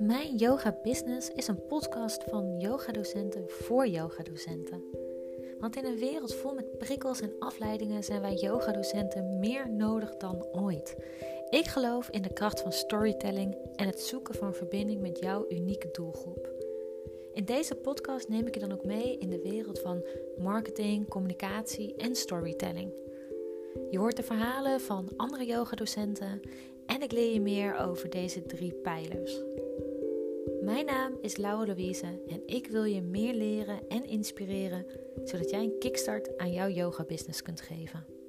Mijn Yoga Business is een podcast van yogadocenten voor yogadocenten. Want in een wereld vol met prikkels en afleidingen zijn wij yogadocenten meer nodig dan ooit. Ik geloof in de kracht van storytelling en het zoeken van verbinding met jouw unieke doelgroep. In deze podcast neem ik je dan ook mee in de wereld van marketing, communicatie en storytelling. Je hoort de verhalen van andere yogadocenten en ik leer je meer over deze drie pijlers. Naam is Laura Louise en ik wil je meer leren en inspireren zodat jij een kickstart aan jouw yoga business kunt geven.